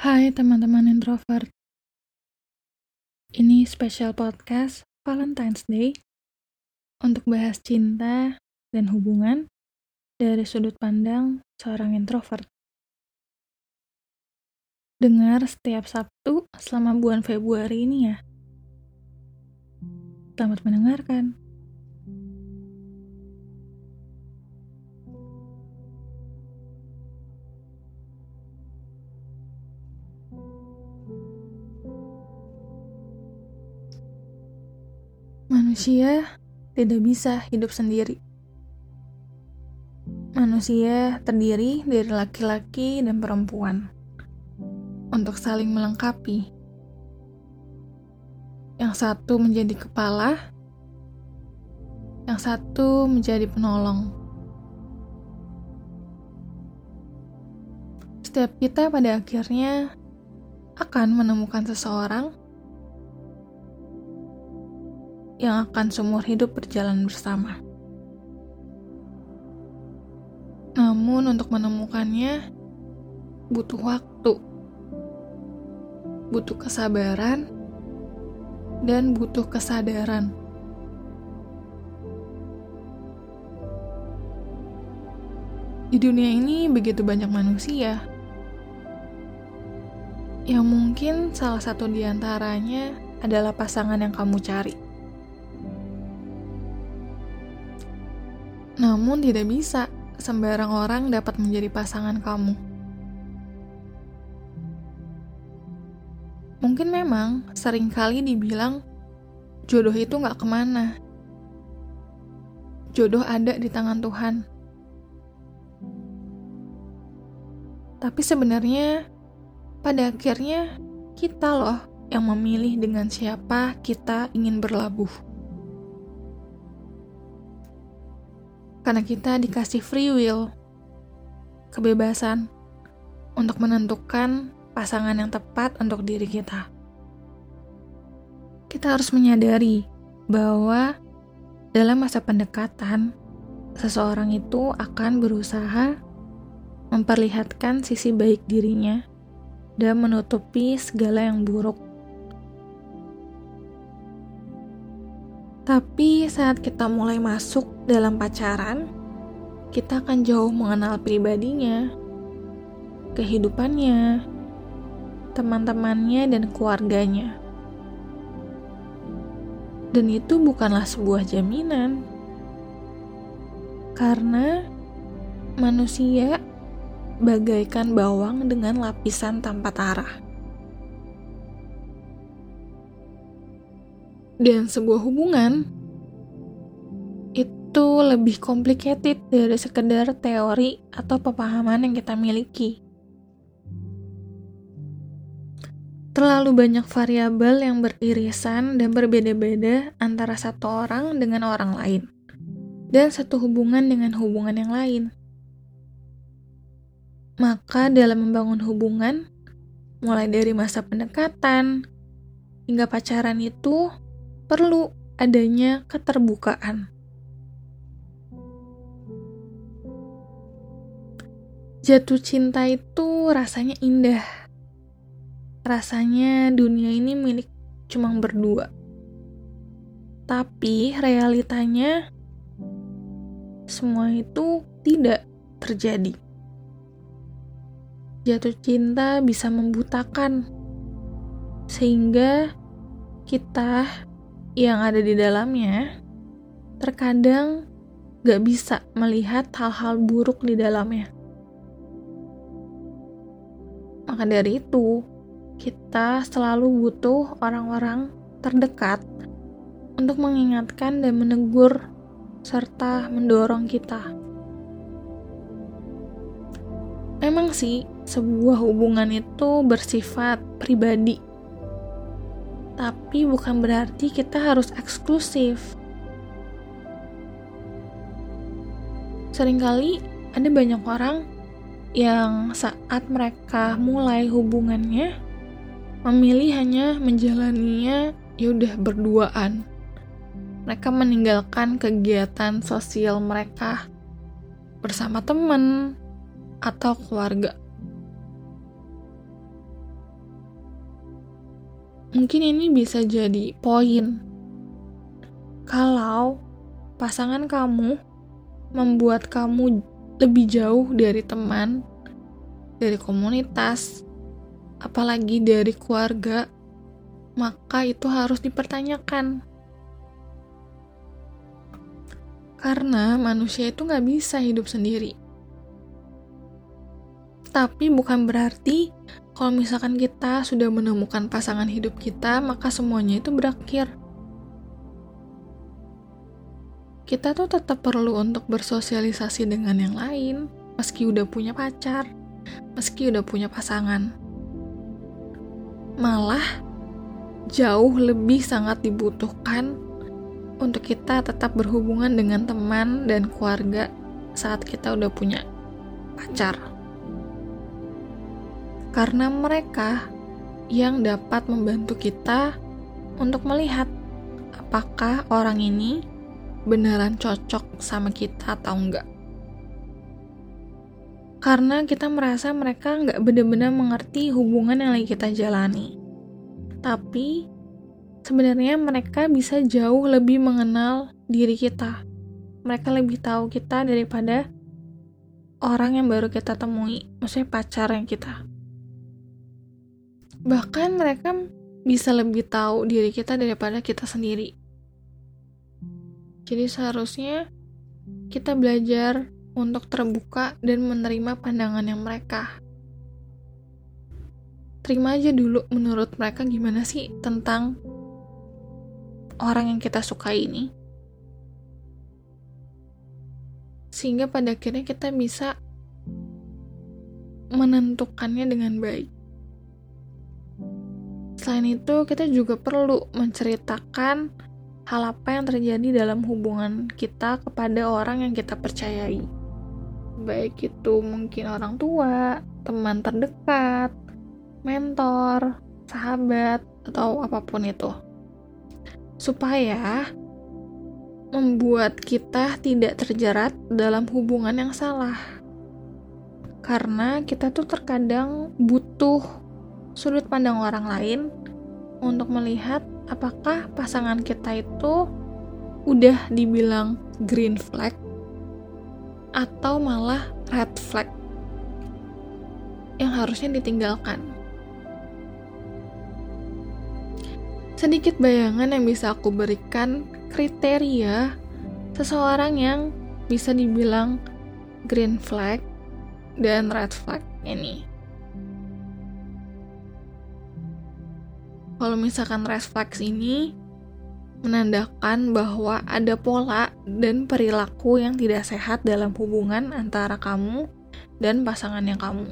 Hai teman-teman introvert. Ini spesial podcast Valentine's Day untuk bahas cinta dan hubungan dari sudut pandang seorang introvert. Dengar setiap Sabtu selama bulan Februari ini ya. Selamat mendengarkan. Manusia tidak bisa hidup sendiri. Manusia terdiri dari laki-laki dan perempuan untuk saling melengkapi. Yang satu menjadi kepala, yang satu menjadi penolong. Setiap kita pada akhirnya akan menemukan seseorang yang akan seumur hidup berjalan bersama. Namun, untuk menemukannya butuh waktu, butuh kesabaran, dan butuh kesadaran. Di dunia ini begitu banyak manusia yang mungkin salah satu di antaranya adalah pasangan yang kamu cari. Namun tidak bisa sembarang orang dapat menjadi pasangan kamu. Mungkin memang sering kali dibilang jodoh itu nggak ke mana. Jodoh ada di tangan Tuhan. Tapi sebenarnya pada akhirnya kita loh yang memilih dengan siapa kita ingin berlabuh. Karena kita dikasih free will, kebebasan untuk menentukan pasangan yang tepat untuk diri kita. Kita harus menyadari bahwa dalam masa pendekatan, seseorang itu akan berusaha memperlihatkan sisi baik dirinya dan menutupi segala yang buruk Tapi saat kita mulai masuk dalam pacaran, kita akan jauh mengenal pribadinya, kehidupannya, teman-temannya, dan keluarganya. Dan itu bukanlah sebuah jaminan, karena manusia bagaikan bawang dengan lapisan tanpa tarah. Dan sebuah hubungan itu lebih complicated dari sekedar teori atau pemahaman yang kita miliki. Terlalu banyak variabel yang beririsan dan berbeda-beda antara satu orang dengan orang lain, dan satu hubungan dengan hubungan yang lain. Maka, dalam membangun hubungan, mulai dari masa pendekatan hingga pacaran, itu perlu adanya keterbukaan. Jatuh cinta itu rasanya indah. Rasanya dunia ini milik cuma berdua. Tapi realitanya semua itu tidak terjadi. Jatuh cinta bisa membutakan sehingga kita yang ada di dalamnya terkadang gak bisa melihat hal-hal buruk di dalamnya. Maka dari itu, kita selalu butuh orang-orang terdekat untuk mengingatkan dan menegur serta mendorong kita. Memang sih, sebuah hubungan itu bersifat pribadi tapi bukan berarti kita harus eksklusif. Seringkali ada banyak orang yang saat mereka mulai hubungannya memilih hanya menjalaninya yaudah berduaan. Mereka meninggalkan kegiatan sosial mereka bersama teman atau keluarga. Mungkin ini bisa jadi poin kalau pasangan kamu membuat kamu lebih jauh dari teman, dari komunitas, apalagi dari keluarga, maka itu harus dipertanyakan. Karena manusia itu nggak bisa hidup sendiri. Tapi bukan berarti kalau misalkan kita sudah menemukan pasangan hidup kita, maka semuanya itu berakhir. Kita tuh tetap perlu untuk bersosialisasi dengan yang lain, meski udah punya pacar, meski udah punya pasangan. Malah, jauh lebih sangat dibutuhkan untuk kita tetap berhubungan dengan teman dan keluarga saat kita udah punya pacar. Karena mereka yang dapat membantu kita untuk melihat apakah orang ini beneran cocok sama kita atau enggak. Karena kita merasa mereka nggak benar-benar mengerti hubungan yang lagi kita jalani. Tapi sebenarnya mereka bisa jauh lebih mengenal diri kita. Mereka lebih tahu kita daripada orang yang baru kita temui, maksudnya pacar yang kita. Bahkan mereka bisa lebih tahu diri kita daripada kita sendiri. Jadi seharusnya kita belajar untuk terbuka dan menerima pandangan yang mereka terima aja dulu menurut mereka gimana sih tentang orang yang kita suka ini. Sehingga pada akhirnya kita bisa menentukannya dengan baik. Selain itu, kita juga perlu menceritakan hal apa yang terjadi dalam hubungan kita kepada orang yang kita percayai. Baik itu mungkin orang tua, teman terdekat, mentor, sahabat, atau apa pun itu. Supaya membuat kita tidak terjerat dalam hubungan yang salah. Karena kita tuh terkadang butuh sudut pandang orang lain untuk melihat apakah pasangan kita itu udah dibilang green flag atau malah red flag yang harusnya ditinggalkan. Sedikit bayangan yang bisa aku berikan kriteria seseorang yang bisa dibilang green flag dan red flag ini. Kalau misalkan red flags ini menandakan bahwa ada pola dan perilaku yang tidak sehat dalam hubungan antara kamu dan pasangan yang kamu.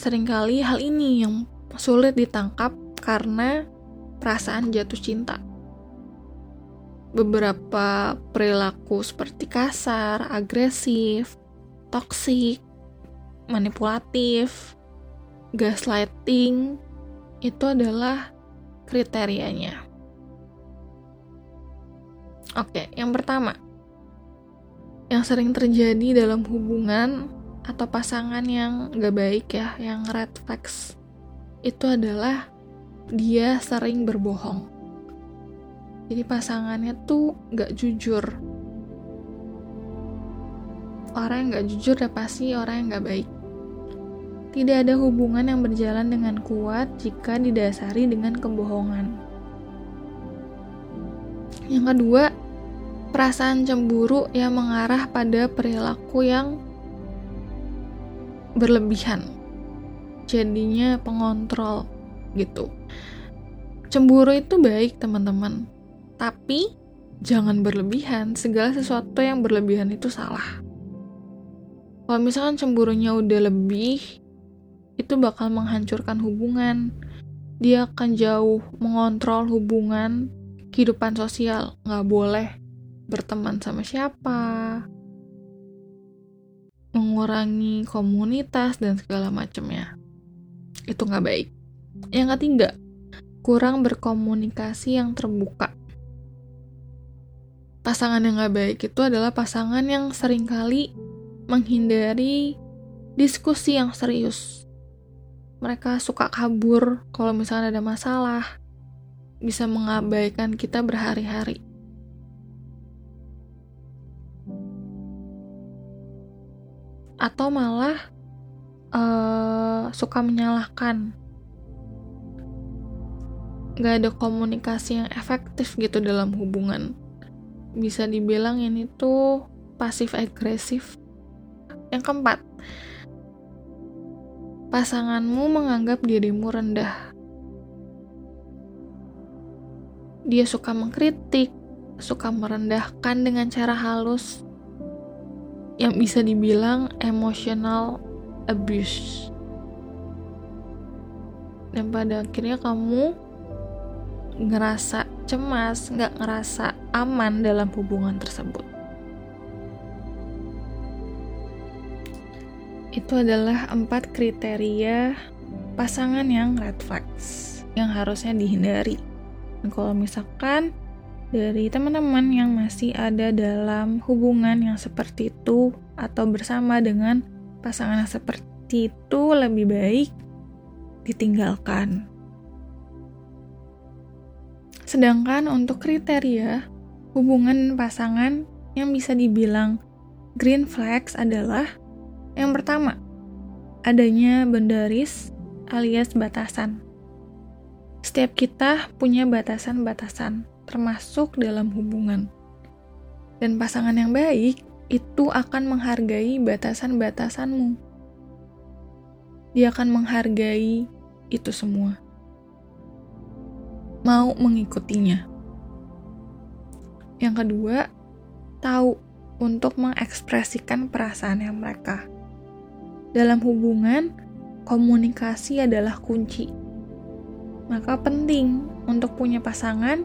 Seringkali hal ini yang sulit ditangkap karena perasaan jatuh cinta. Beberapa perilaku seperti kasar, agresif, toksik, manipulatif, gaslighting itu adalah kriterianya. Oke, yang pertama, yang sering terjadi dalam hubungan atau pasangan yang gak baik ya, yang red flags, itu adalah dia sering berbohong. Jadi pasangannya tuh gak jujur. Orang yang gak jujur udah pasti orang yang gak baik. Tidak ada hubungan yang berjalan dengan kuat jika didasari dengan kebohongan. Yang kedua, perasaan cemburu yang mengarah pada perilaku yang berlebihan. Jadinya pengontrol gitu. Cemburu itu baik, teman-teman. Tapi jangan berlebihan. Segala sesuatu yang berlebihan itu salah. Kalau misalkan cemburunya udah lebih, itu bakal menghancurkan hubungan. Dia akan jauh mengontrol hubungan kehidupan sosial. Nggak boleh berteman sama siapa, mengurangi komunitas dan segala macamnya. Itu nggak baik. Yang ketiga, kurang berkomunikasi yang terbuka. Pasangan yang gak baik itu adalah pasangan yang sering kali menghindari diskusi yang serius. Mereka suka kabur kalau misalnya ada masalah, bisa mengabaikan kita berhari-hari. Atau malah uh, suka menyalahkan. Gak ada komunikasi yang efektif gitu dalam hubungan. Bisa dibilang ini tuh pasif agresif. Yang keempat, pasanganmu menganggap dirimu rendah. Dia suka mengkritik, suka merendahkan dengan cara halus, yang bisa dibilang emotional abuse. Dan pada akhirnya kamu ngerasa cemas, nggak ngerasa aman dalam hubungan tersebut. Itu adalah empat kriteria pasangan yang red flags yang harusnya dihindari. Dan kalau misalkan dari teman-teman yang masih ada dalam hubungan yang seperti itu atau bersama dengan pasangan yang seperti itu lebih baik ditinggalkan. Sedangkan untuk kriteria hubungan pasangan yang bisa dibilang green flags adalah yang pertama, adanya bendaris alias batasan. Setiap kita punya batasan-batasan, termasuk dalam hubungan. Dan pasangan yang baik itu akan menghargai batasan-batasanmu. Dia akan menghargai itu semua. Mau mengikutinya. Yang kedua, tahu untuk mengekspresikan perasaannya mereka dalam hubungan, komunikasi adalah kunci. Maka penting untuk punya pasangan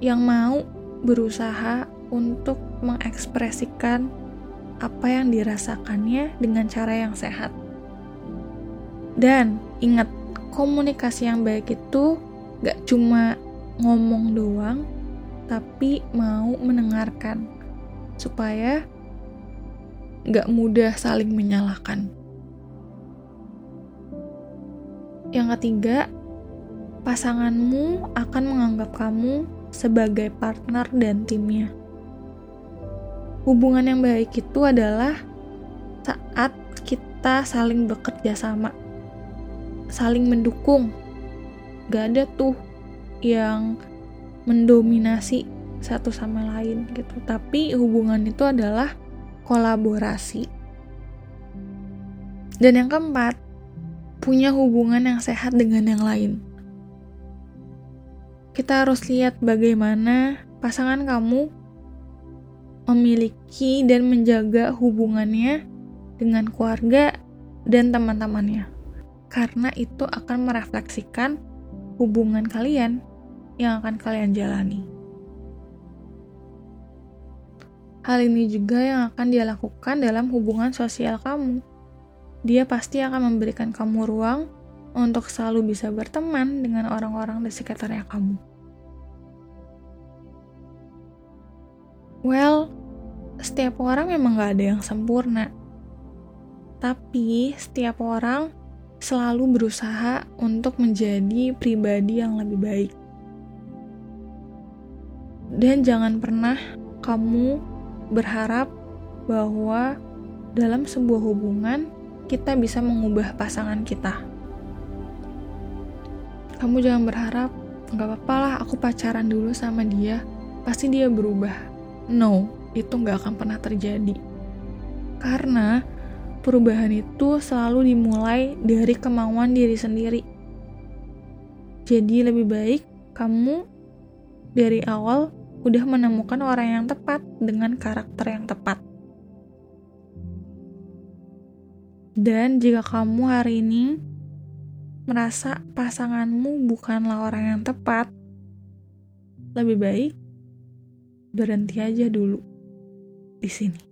yang mau berusaha untuk mengekspresikan apa yang dirasakannya dengan cara yang sehat. Dan ingat, komunikasi yang baik itu gak cuma ngomong doang, tapi mau mendengarkan supaya gak mudah saling menyalahkan. Yang ketiga, pasanganmu akan menganggap kamu sebagai partner dan timnya. Hubungan yang baik itu adalah saat kita saling bekerja sama, saling mendukung. Gak ada tuh yang mendominasi satu sama lain gitu. Tapi hubungan itu adalah kolaborasi. Dan yang keempat, punya hubungan yang sehat dengan yang lain. Kita harus lihat bagaimana pasangan kamu memiliki dan menjaga hubungannya dengan keluarga dan teman-temannya, karena itu akan merefleksikan hubungan kalian yang akan kalian jalani. Hal ini juga yang akan dia lakukan dalam hubungan sosial kamu dia pasti akan memberikan kamu ruang untuk selalu bisa berteman dengan orang-orang di sekitarnya kamu. Well, setiap orang memang gak ada yang sempurna. Tapi setiap orang selalu berusaha untuk menjadi pribadi yang lebih baik. Dan jangan pernah kamu berharap bahwa dalam sebuah hubungan kita bisa mengubah pasangan kita. Kamu jangan berharap, nggak apa-apa lah aku pacaran dulu sama dia, pasti dia berubah. No, itu nggak akan pernah terjadi. Karena perubahan itu selalu dimulai dari kemauan diri sendiri. Jadi lebih baik kamu dari awal udah menemukan orang yang tepat dengan karakter yang tepat. Dan jika kamu hari ini merasa pasanganmu bukanlah orang yang tepat, lebih baik berhenti aja dulu di sini.